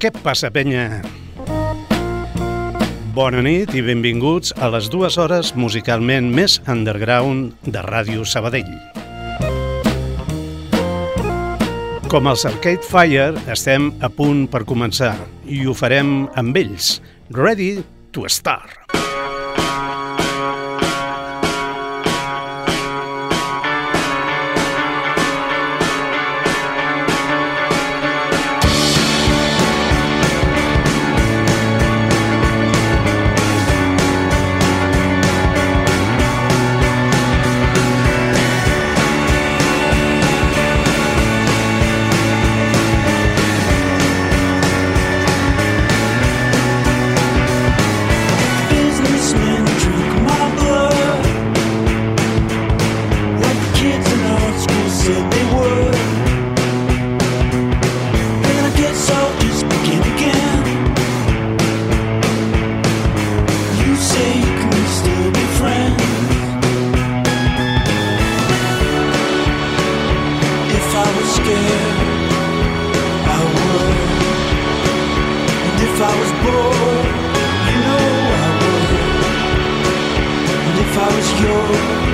Què passa, penya? Bona nit i benvinguts a les dues hores musicalment més underground de Ràdio Sabadell. Com els Arcade Fire, estem a punt per començar i ho farem amb ells, Ready to Star. you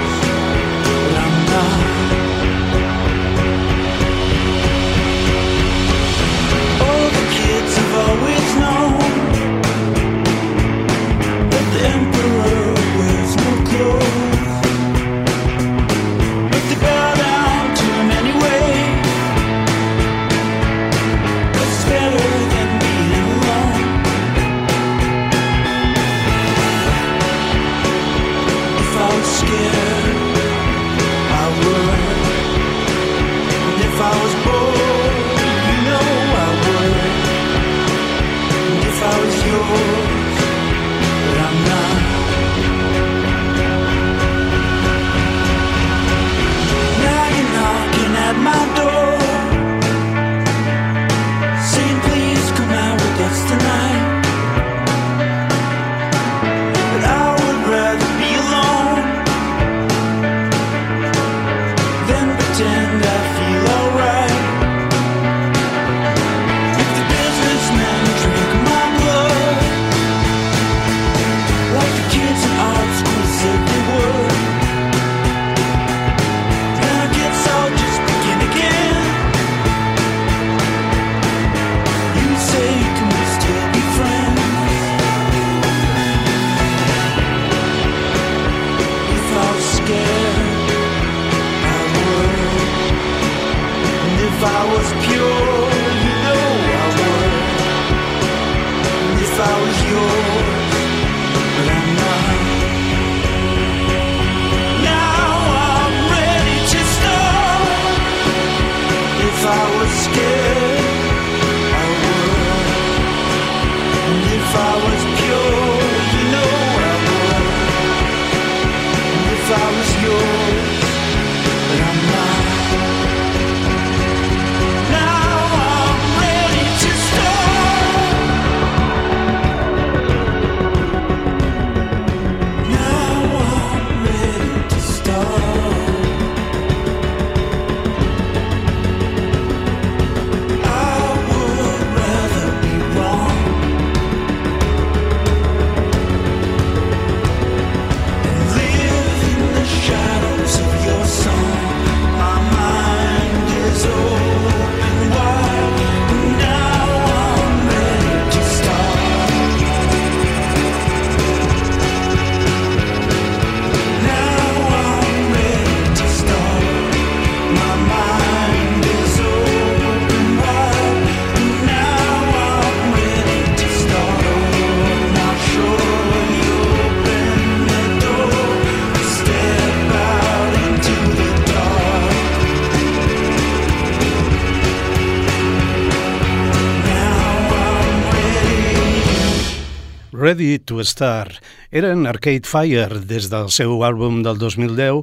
Ready to Star. Eren Arcade Fire des del seu àlbum del 2010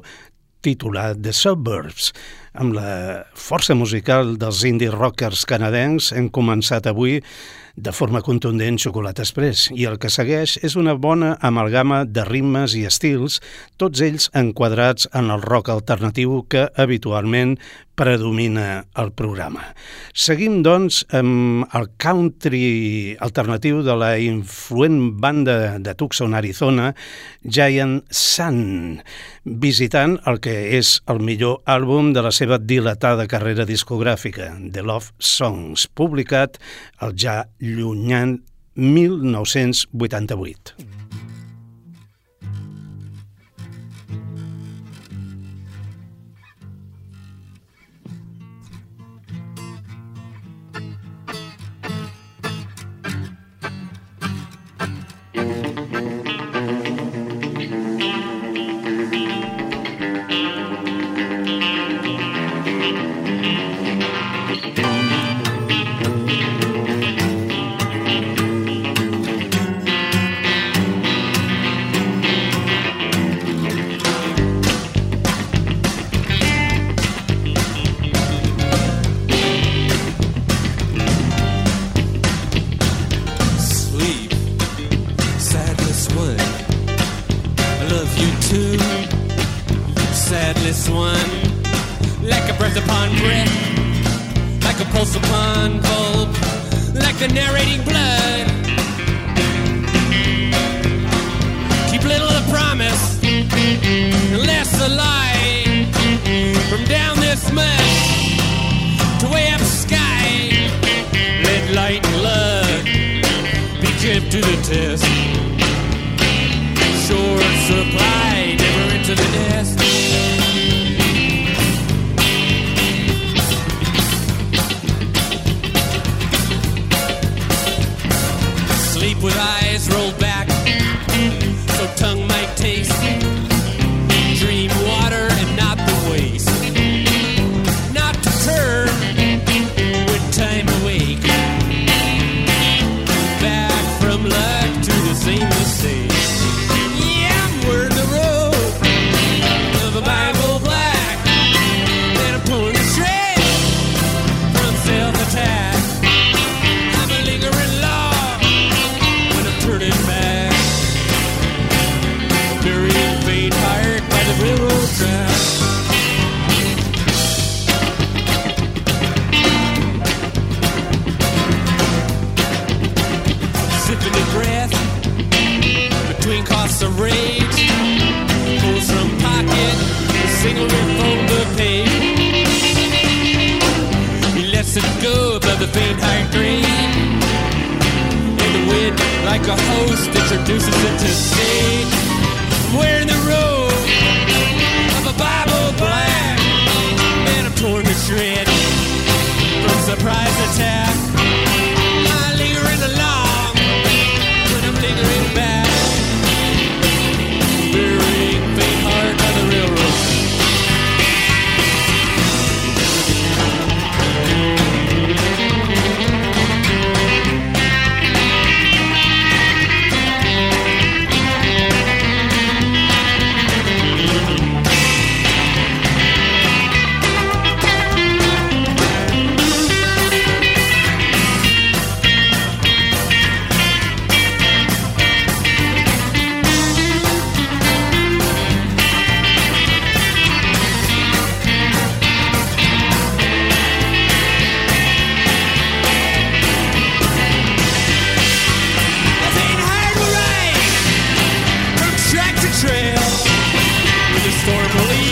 titulat The Suburbs. Amb la força musical dels indie rockers canadencs hem començat avui de forma contundent Xocolata Express i el que segueix és una bona amalgama de ritmes i estils, tots ells enquadrats en el rock alternatiu que habitualment predomina el programa. Seguim, doncs, amb el country alternatiu de la influent banda de Tucson, Arizona, Giant Sun, visitant el que és el millor àlbum de la seva dilatada carrera discogràfica, The Love Songs, publicat el ja llunyant 1988. storm relief.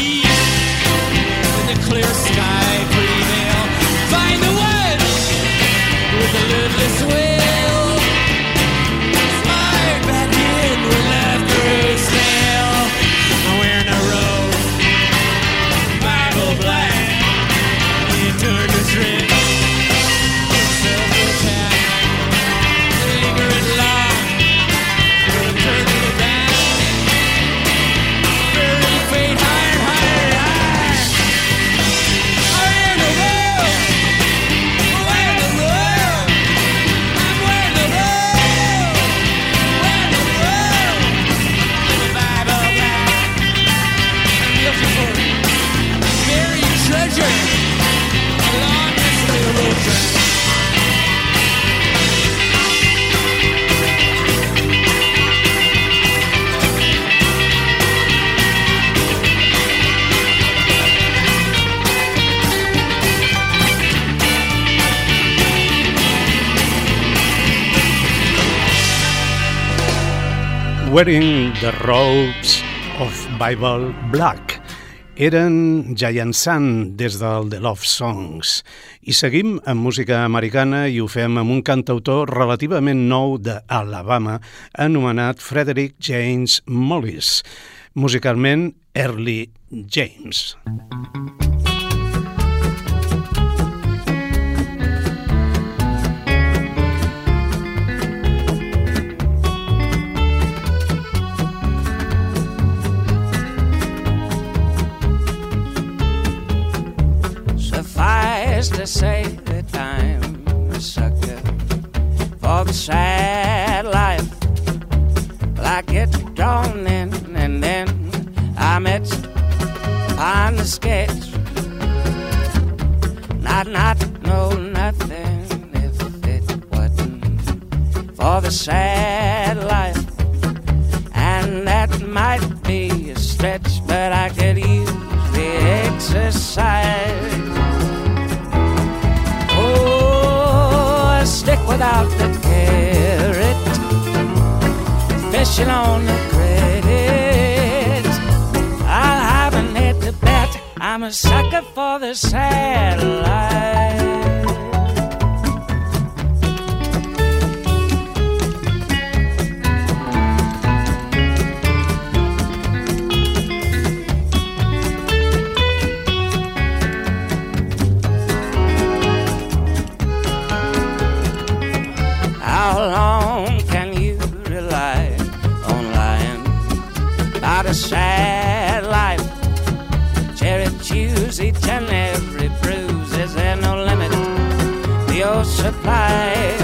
Robes of Bible Black. Eren Giant Sun des del The Love Songs. I seguim amb música americana i ho fem amb un cantautor relativament nou d'Alabama anomenat Frederick James Mollis, musicalment Early James. Mm -hmm. To say that I'm a sucker for the sad life. Well, I get drawn in and then I met on the sketch. Not, not, know nothing if it wasn't for the sad life. And that might be a stretch, but I could use the exercise. Without the carrot, fishing on the credit. I'll have an head to bet. I'm a sucker for the satellite. Your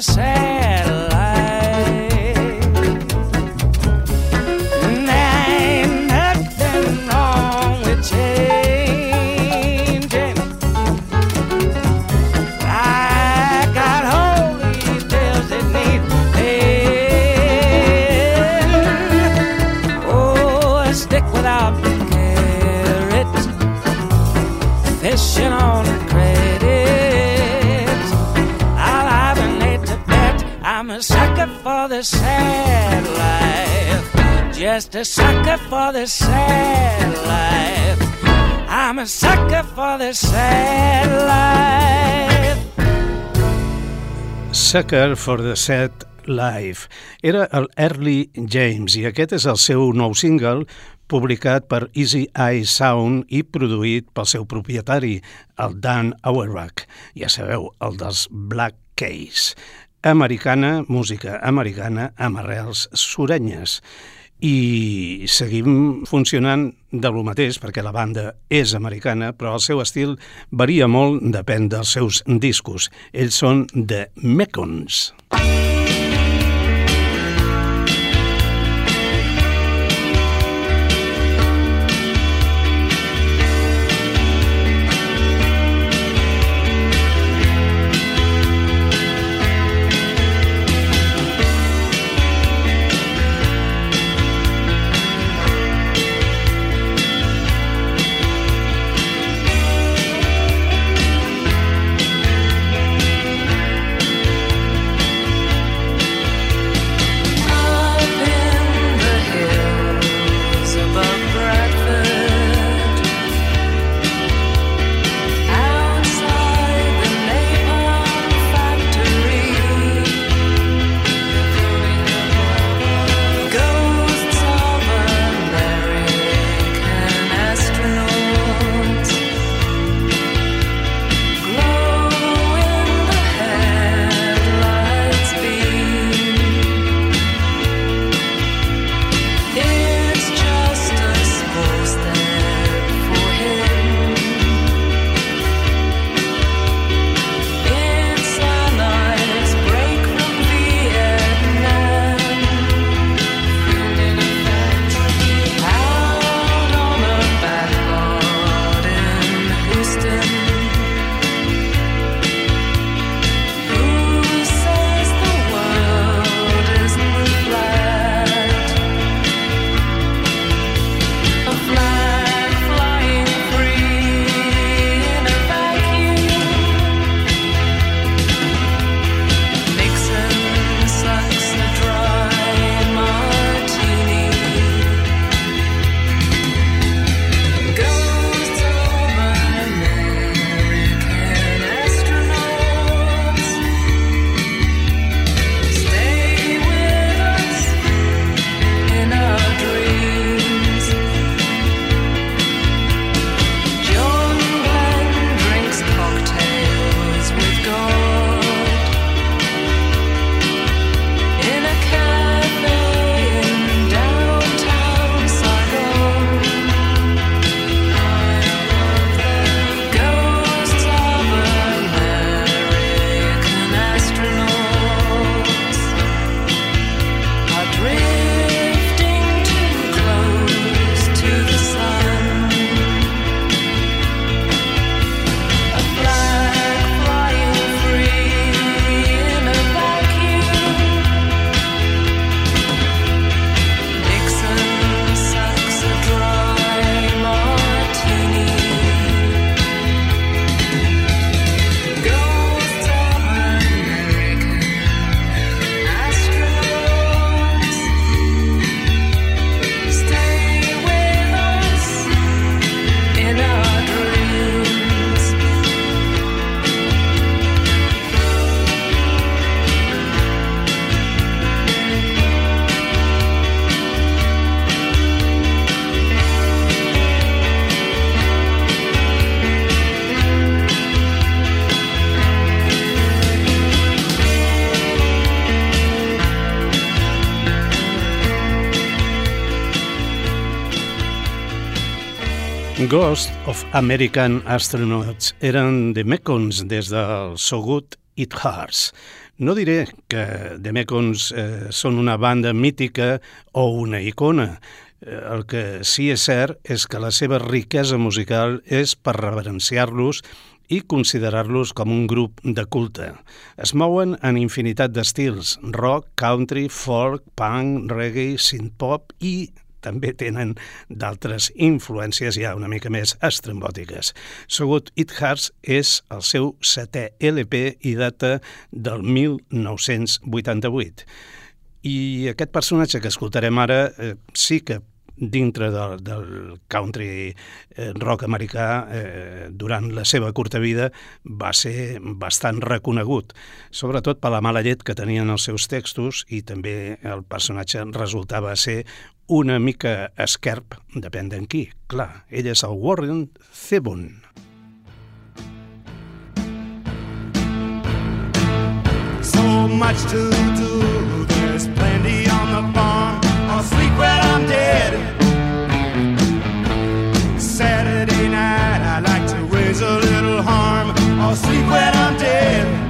for sad life. Just a sucker for the sad life. I'm a sucker for the sad life. Sucker for the Sad Life. Era el Early James i aquest és el seu nou single publicat per Easy Eye Sound i produït pel seu propietari, el Dan Auerbach. Ja sabeu, el dels Black Case americana, música americana amb arrels surenyes. I seguim funcionant de lo mateix, perquè la banda és americana, però el seu estil varia molt, depèn dels seus discos. Ells són The Mekons. Mekons. Of American Astronauts eren The Mekons des del So Good It Hurts. No diré que The Mekons eh, són una banda mítica o una icona. Eh, el que sí és cert és que la seva riquesa musical és per reverenciar-los i considerar-los com un grup de culte. Es mouen en infinitat d'estils, rock, country, folk, punk, reggae, synth-pop i també tenen d'altres influències ja una mica més estrambòtiques. So It Hurts és el seu setè LP i data del 1988. I aquest personatge que escoltarem ara eh, sí que dintre del, del country eh, rock americà eh, durant la seva curta vida va ser bastant reconegut, sobretot per la mala llet que tenien els seus textos i també el personatge resultava ser una mica esquerp, depèn d'en qui. Clar, ell és el Warren Zevon. So much to do, there's plenty on the farm. I'll sleep when I'm dead. Saturday night, I like to raise a little harm. I'll sleep when I'm dead.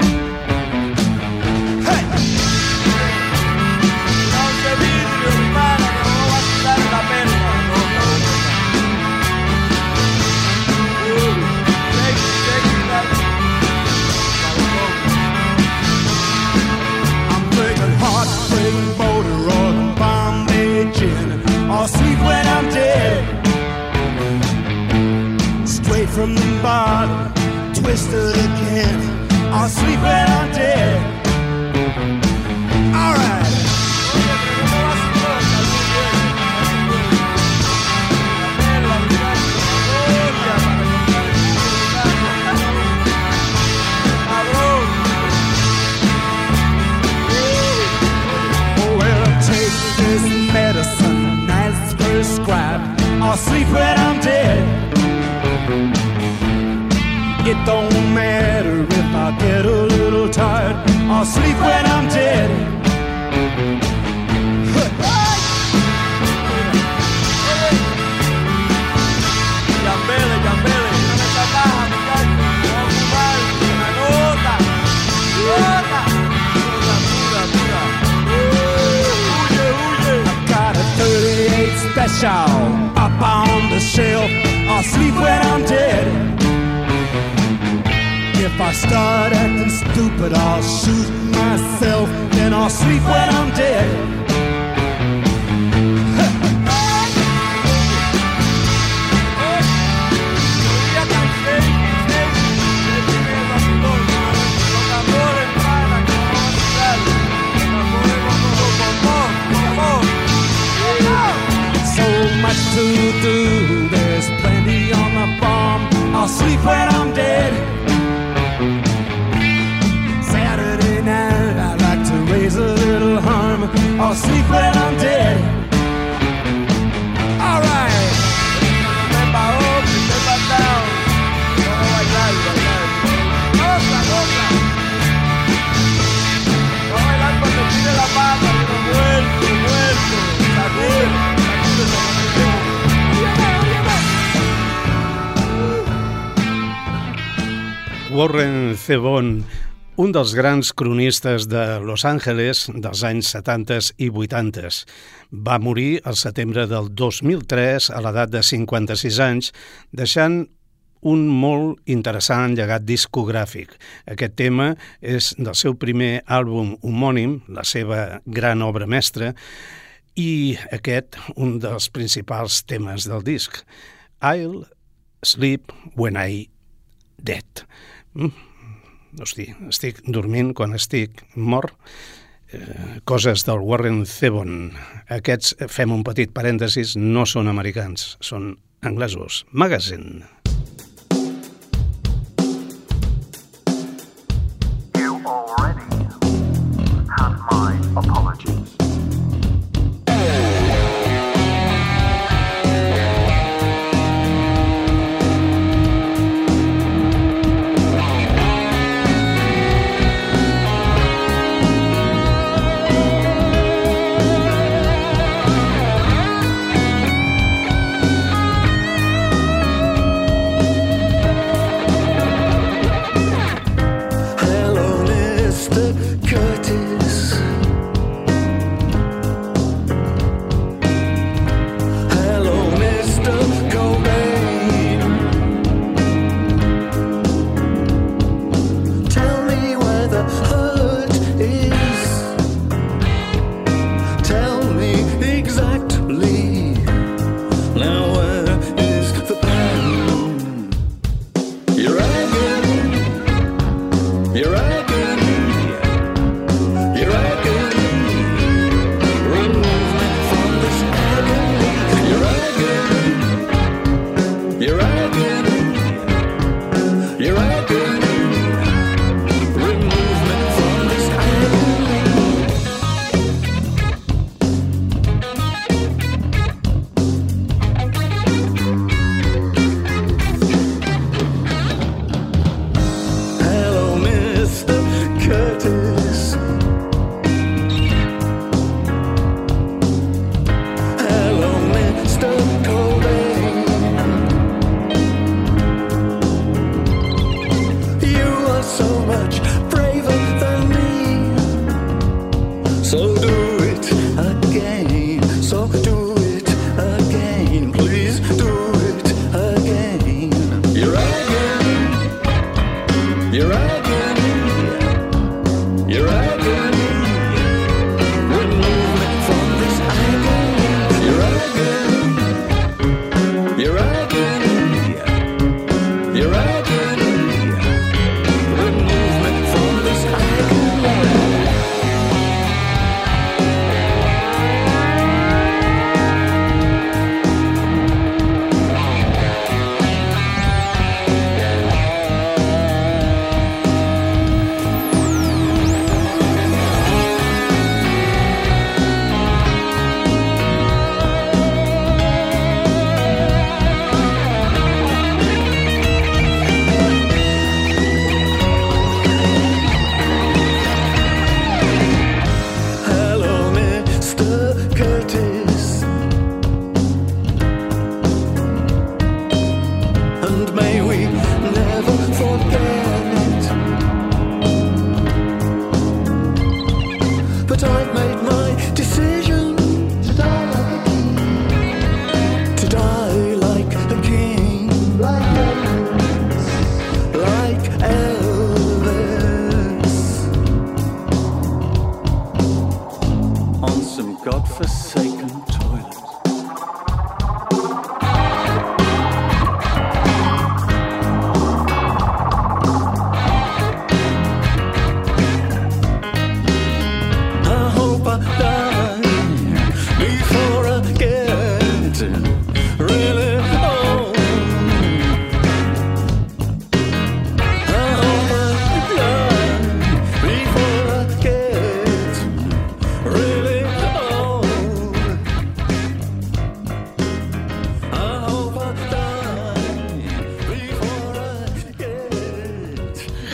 Bottom, twisted again. I'll sleep when I'm dead. Alright. Oh, well, take this medicine prescribed. I'll sleep when I'm dead. It don't matter if I get a little tired. I'll sleep when I'm dead. special up on the shelf. I'll sleep when I'm If I start acting stupid, I'll shoot myself. Then I'll sleep when I'm dead. much to do. There's plenty on the farm. I'll sleep when Sleep muerto, muerto. Warren Zevon un dels grans cronistes de Los Angeles dels anys 70 i 80. Va morir el setembre del 2003 a l'edat de 56 anys, deixant un molt interessant llegat discogràfic. Aquest tema és del seu primer àlbum homònim, la seva gran obra mestra, i aquest un dels principals temes del disc. I'll sleep when I dead. Mm hosti, estic dormint quan estic mort, eh, coses del Warren Zevon. Aquests, fem un petit parèntesis, no són americans, són anglesos. Magazine.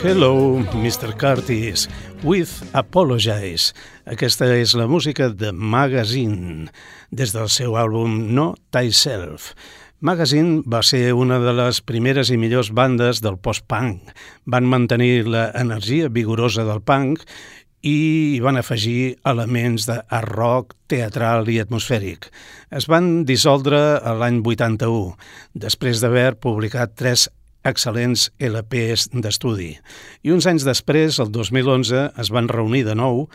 Hello, Mr. Curtis, with Apologize. Aquesta és la música de Magazine, des del seu àlbum No Thyself. Magazine va ser una de les primeres i millors bandes del post-punk. Van mantenir la energia vigorosa del punk i van afegir elements de rock, teatral i atmosfèric. Es van dissoldre l'any 81, després d'haver publicat tres excel·lents LPs d'estudi. I uns anys després, el 2011, es van reunir de nou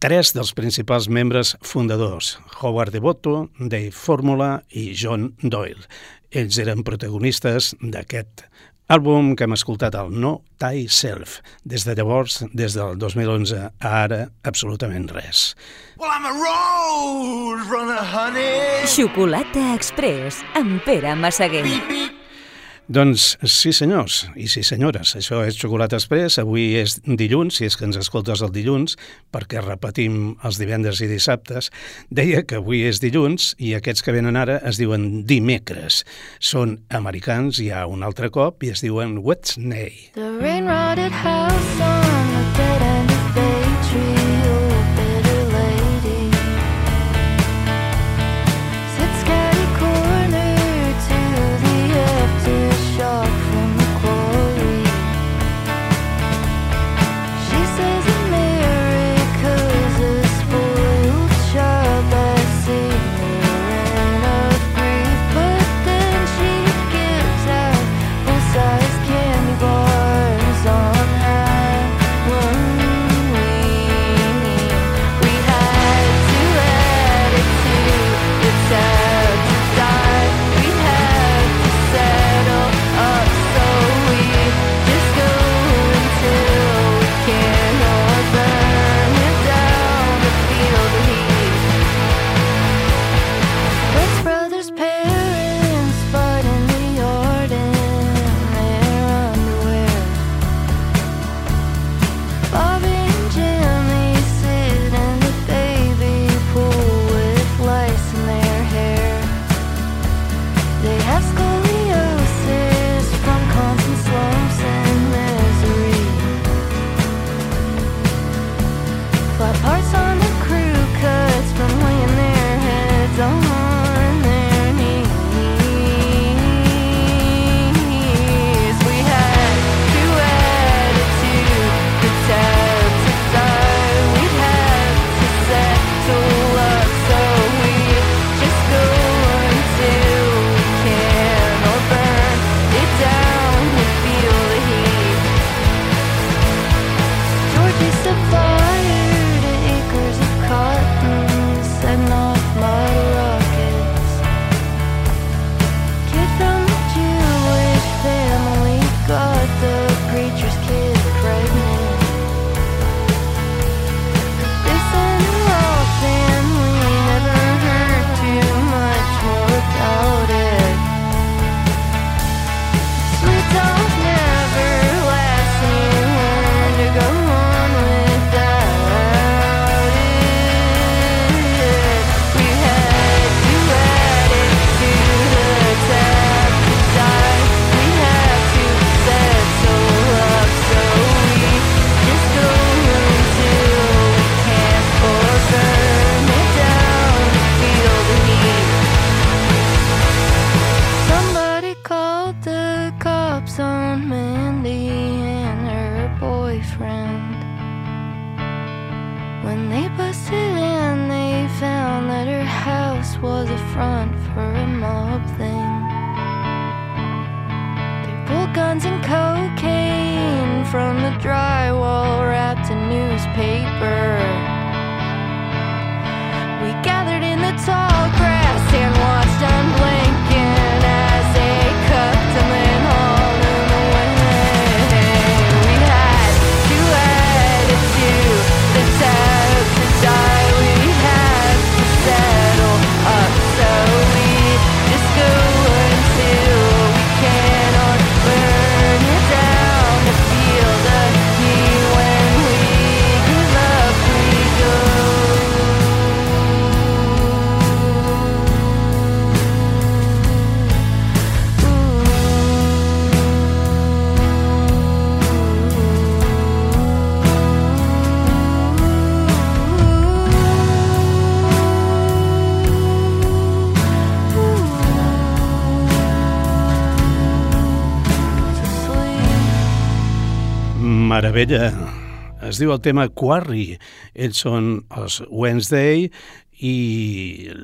tres dels principals membres fundadors, Howard Devoto, Dave Fórmula i John Doyle. Ells eren protagonistes d'aquest àlbum que hem escoltat al No Tie Self. Des de llavors, des del 2011 a ara, absolutament res. Well, I'm a road runner, honey. Xocolata Express amb Pere Massaguer. Beep, beep. Doncs sí senyors i sí senyores, això és Xocolata Express, avui és dilluns, si és que ens escoltes el dilluns, perquè repetim els divendres i dissabtes, deia que avui és dilluns i aquests que venen ara es diuen dimecres. Són americans ja un altre cop i es diuen Wednesday. The rain-rotted house on Meravella. Es diu el tema Quarry. Ells són els Wednesday i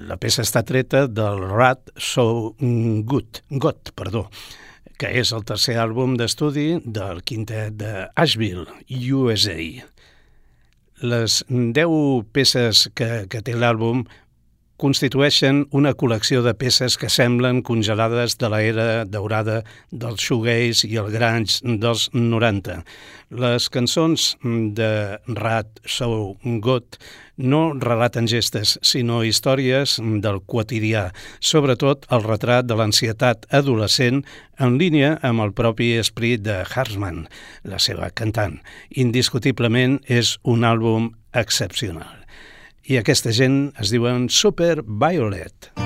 la peça està treta del Rat So Good, God, perdó, que és el tercer àlbum d'estudi del quintet de Asheville, USA. Les 10 peces que, que té l'àlbum constitueixen una col·lecció de peces que semblen congelades de l'era daurada del shoegaze i el grunge dels 90. Les cançons de Rat So Good no relaten gestes, sinó històries del quotidià, sobretot el retrat de l'ansietat adolescent en línia amb el propi esperit de Hartman, la seva cantant. Indiscutiblement és un àlbum excepcional. I aquesta gent es diuen Super Violet. Big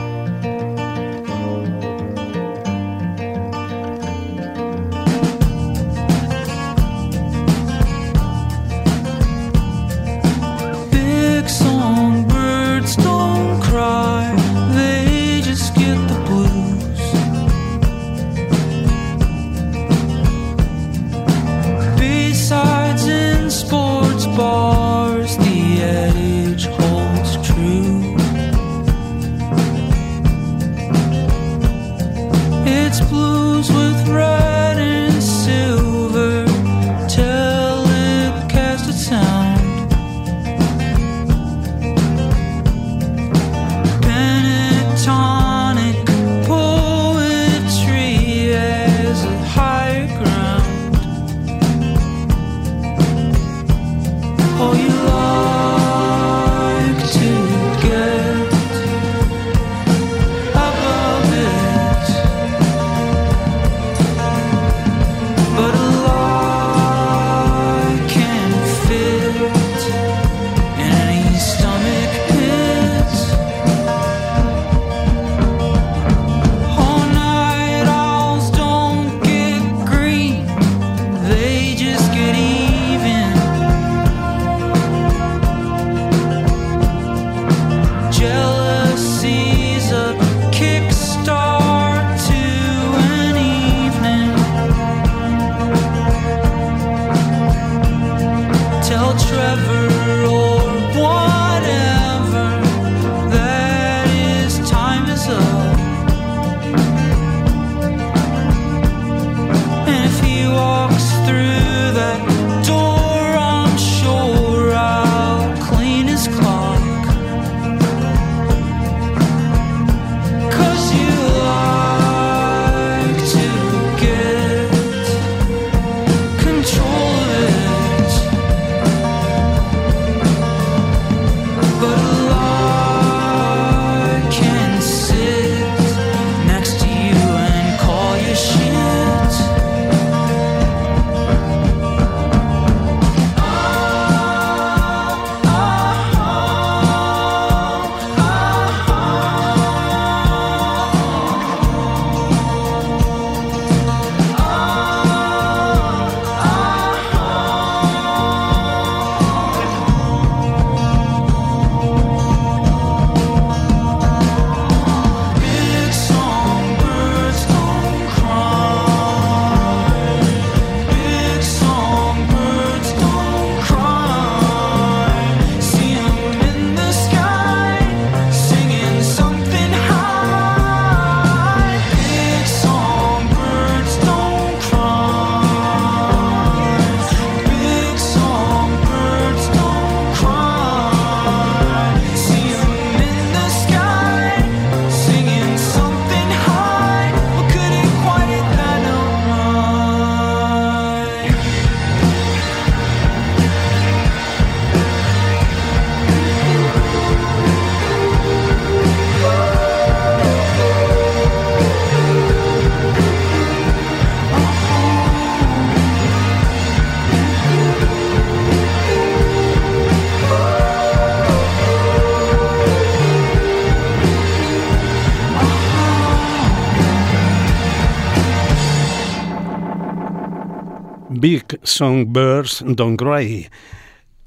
Songbirds Don't Cry.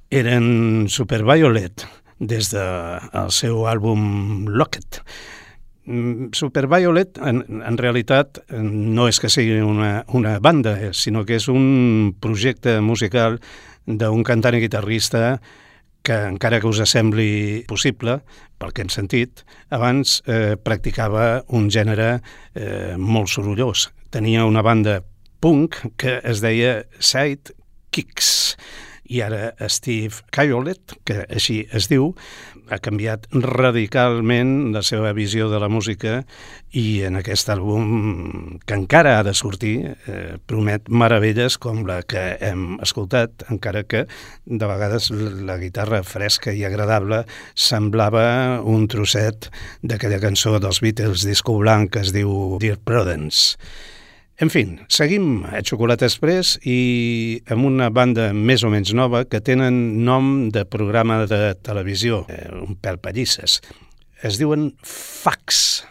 Eren Superviolet des del de seu àlbum Locket. Mm, Superviolet, en, en realitat, no és que sigui una, una banda, eh, sinó que és un projecte musical d'un cantant i guitarrista que, encara que us sembli possible, pel que hem sentit, abans eh, practicava un gènere eh, molt sorollós. Tenia una banda punk que es deia Side Kicks i ara Steve Kyolet, que així es diu, ha canviat radicalment la seva visió de la música i en aquest àlbum que encara ha de sortir eh, promet meravelles com la que hem escoltat, encara que de vegades la guitarra fresca i agradable semblava un trosset d'aquella cançó dels Beatles disco blanc que es diu Dear Prudence. En fi, seguim a Xocolata Express i amb una banda més o menys nova que tenen nom de programa de televisió, eh, un pèl pallisses. Es diuen Fax.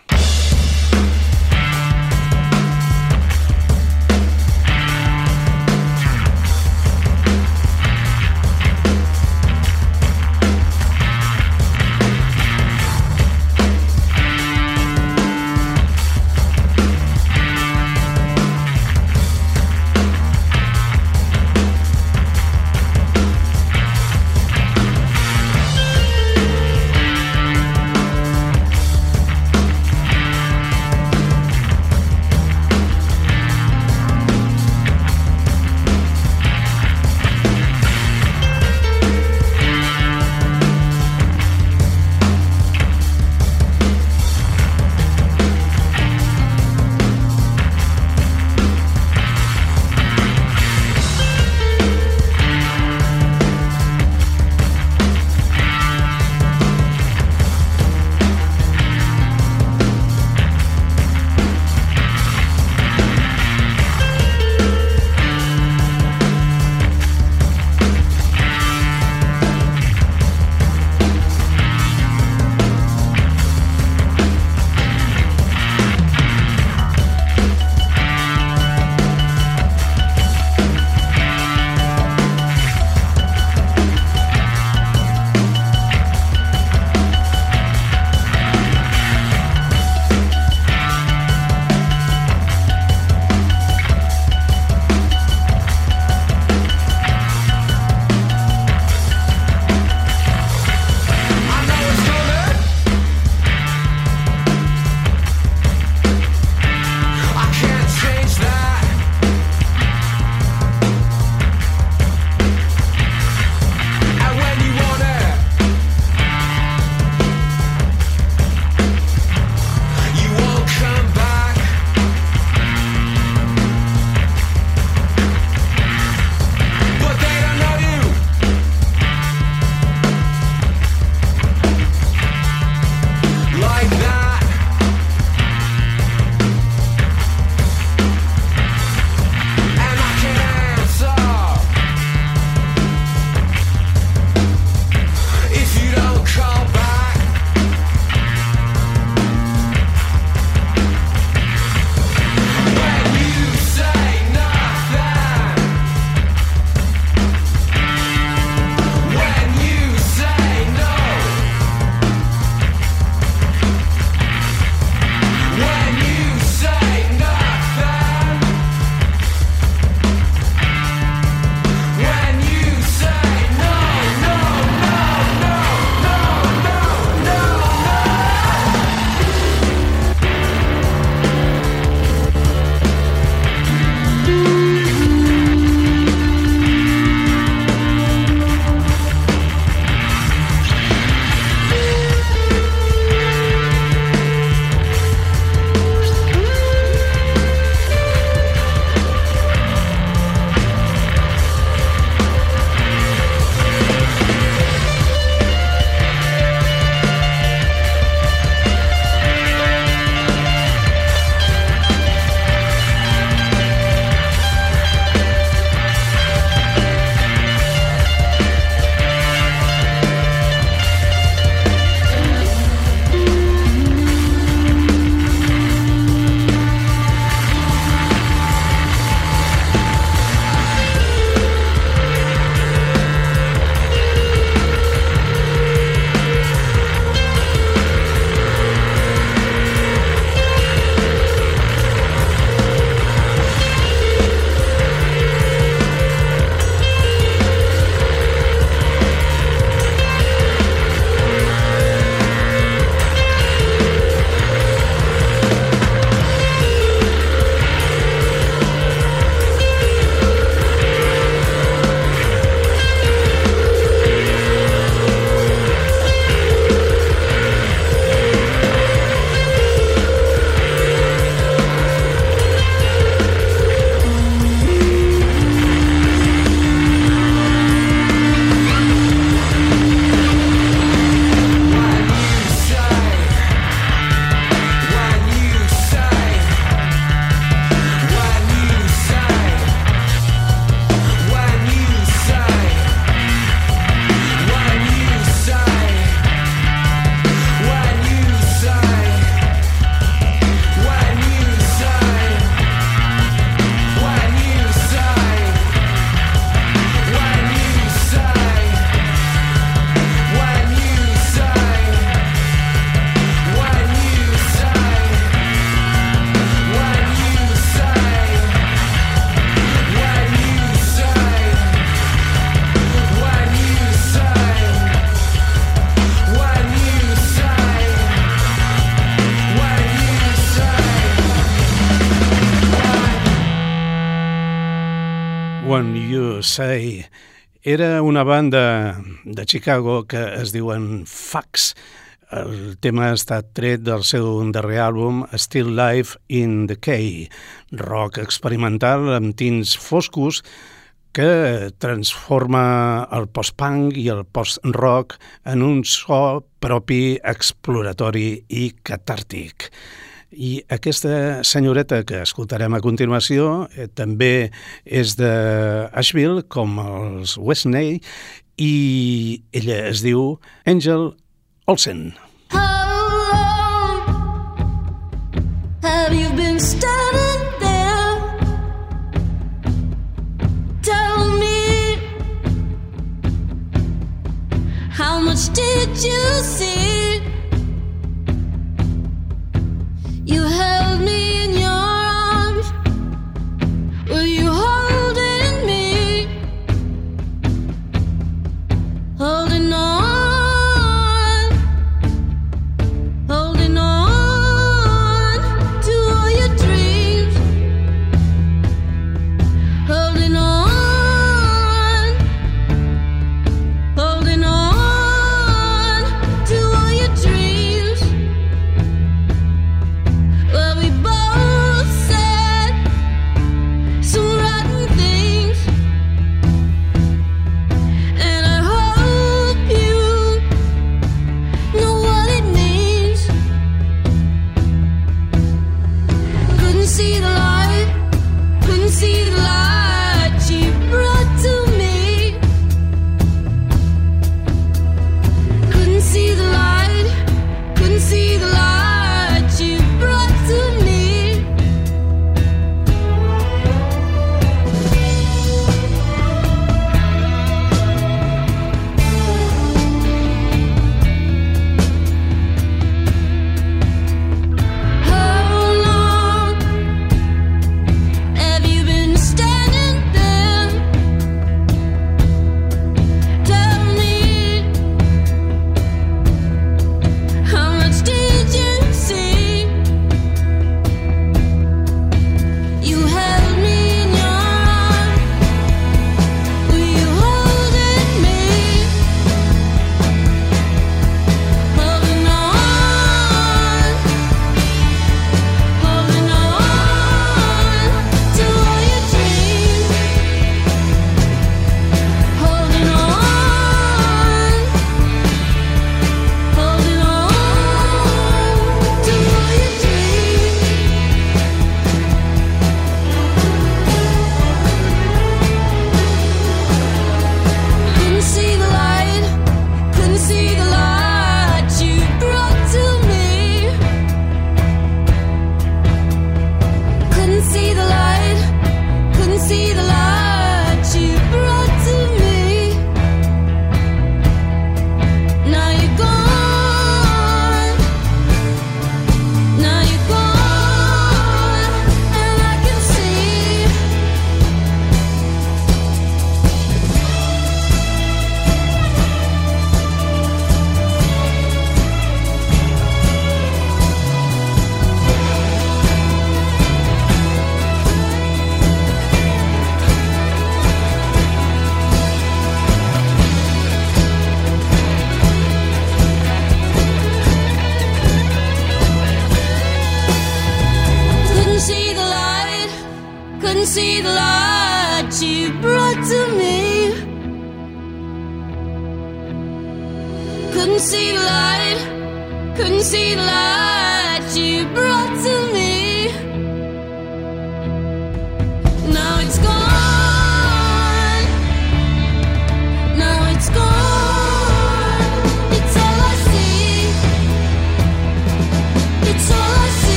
When You Say era una banda de Chicago que es diuen Fax. El tema ha estat tret del seu darrer àlbum Still Life in Decay, rock experimental amb tints foscos que transforma el post-punk i el post-rock en un so propi exploratori i catàrtic. I aquesta senyoreta que escoltarem a continuació eh, també és de Asheville, com els Westney, i ella es diu Angel Olsen. Have you been standing there? Tell me, how much did you see? You held me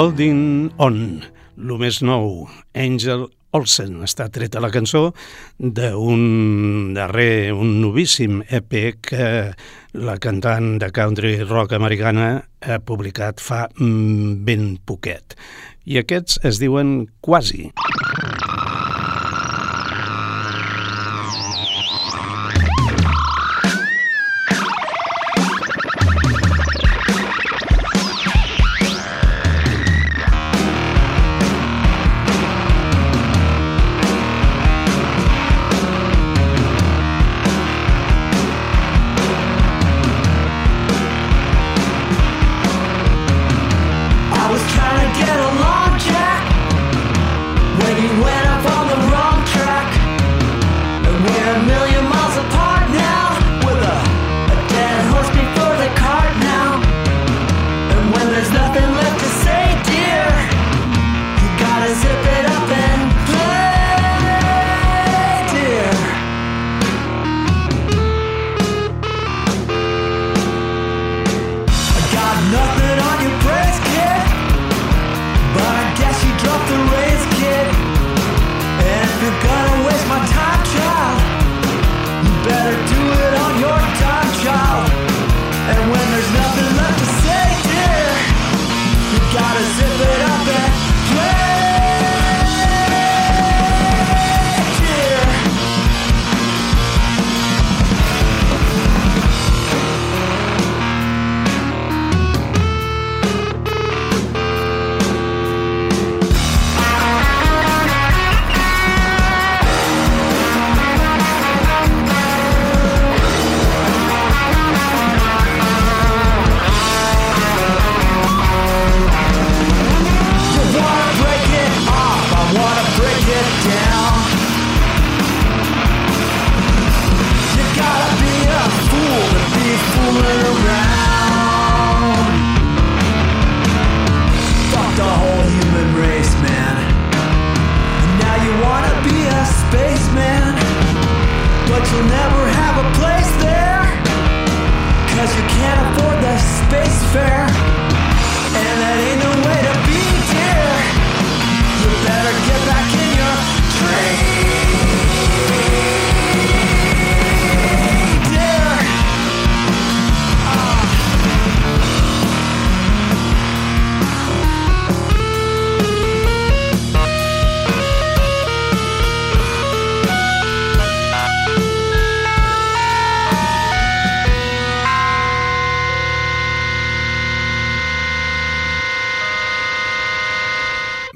Holding On, lo més nou, Angel Olsen, està treta la cançó d'un darrer, un novíssim EP que la cantant de country rock americana ha publicat fa mm, ben poquet. I aquests es diuen Quasi.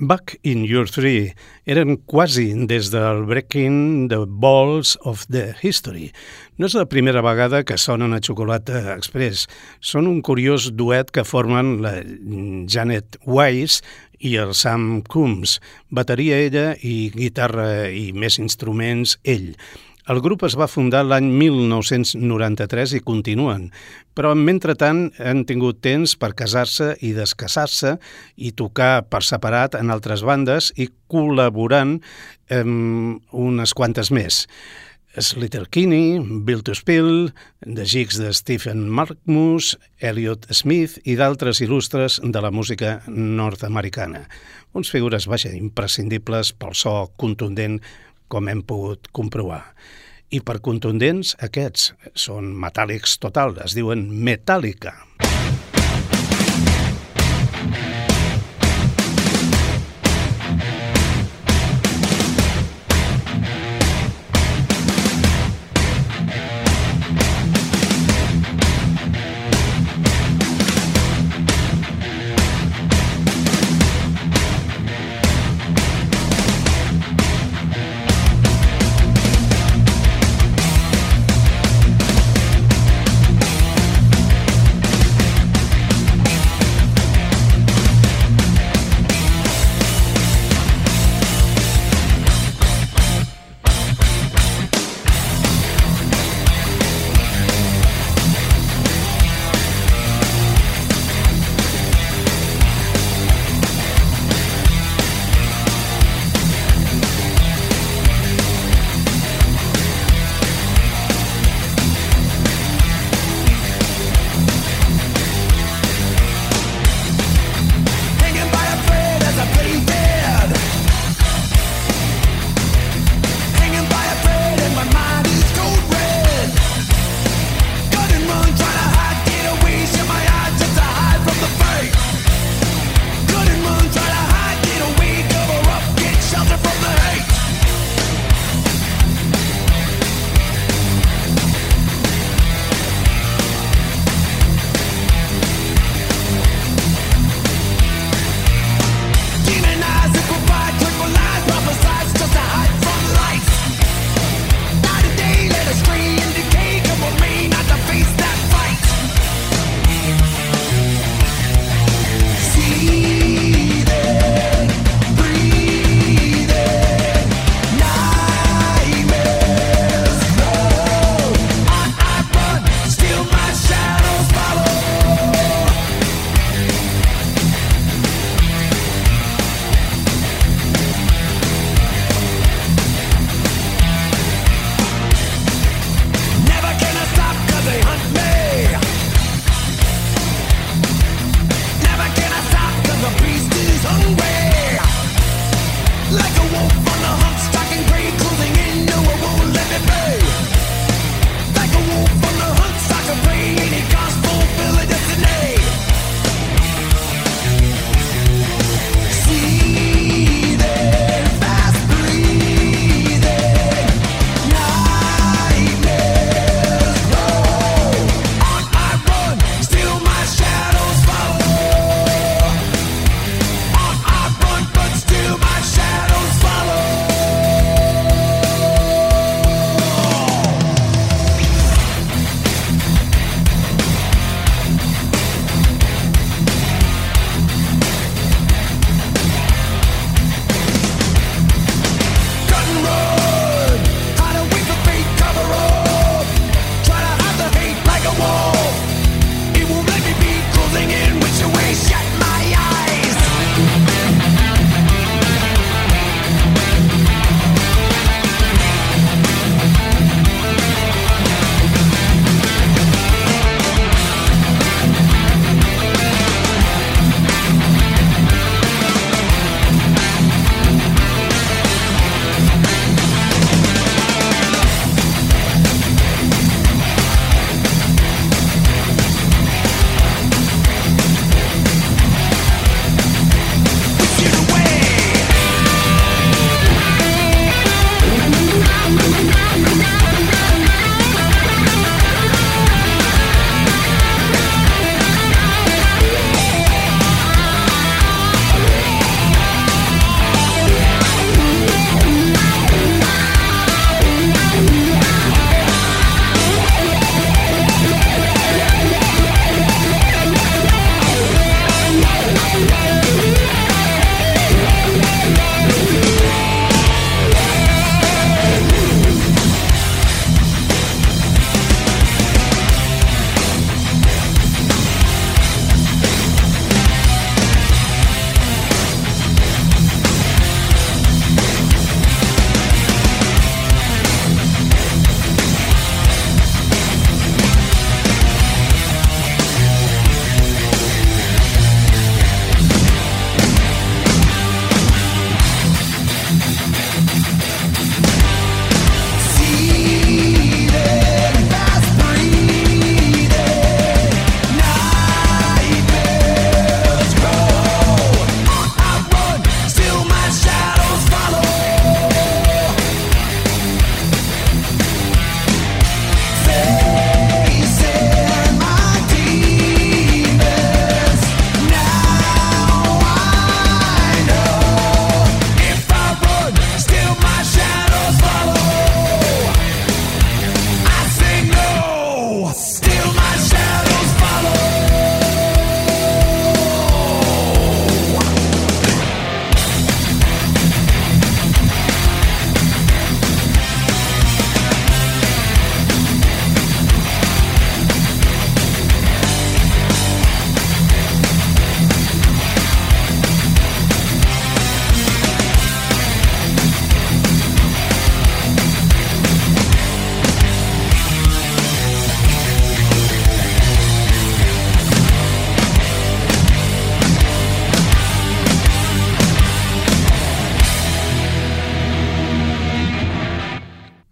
Back in Your Three eren quasi des del Breaking the Balls of the History. No és la primera vegada que sonen a Xocolata Express. Són un curiós duet que formen la Janet Weiss i el Sam Coombs, bateria ella i guitarra i més instruments ell. El grup es va fundar l'any 1993 i continuen, però mentrestant han tingut temps per casar-se i descasar-se i tocar per separat en altres bandes i col·laborant amb unes quantes més. Slater Kinney, Bill to Spill, The Jigs de Stephen Markmus, Elliot Smith i d'altres il·lustres de la música nord-americana. Uns figures, vaja, imprescindibles pel so contundent com hem pogut comprovar. I per contundents, aquests són metàl·lics total, es diuen Metallica.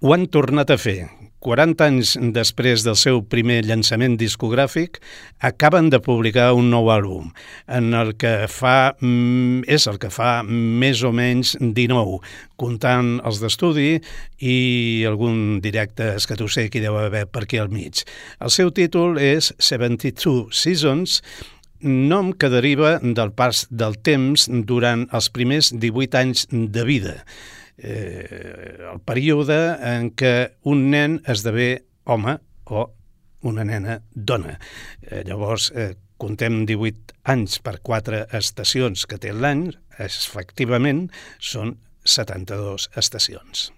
Ho han tornat a fer. 40 anys després del seu primer llançament discogràfic, acaben de publicar un nou àlbum, en el que fa, mm, és el que fa més o menys 19, comptant els d'estudi i algun directe escatosser que hi deu haver per aquí al mig. El seu títol és 72 Seasons, nom que deriva del pas del temps durant els primers 18 anys de vida eh, el període en què un nen esdevé home o una nena dona. Eh, llavors, eh, contem 18 anys per quatre estacions que té l'any, efectivament són 72 estacions.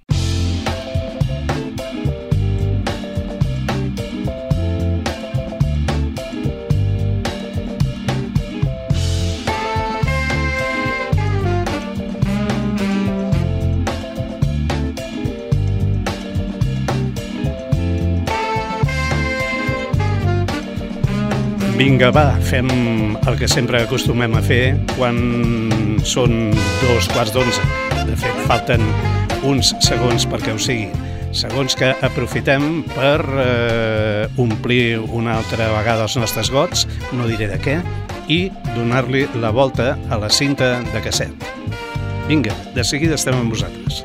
Vinga, va, fem el que sempre acostumem a fer quan són dos quarts d'onze. De fet, falten uns segons perquè ho sigui. Segons que aprofitem per eh, omplir una altra vegada els nostres gots, no diré de què, i donar-li la volta a la cinta de casset. Vinga, de seguida estem amb vosaltres.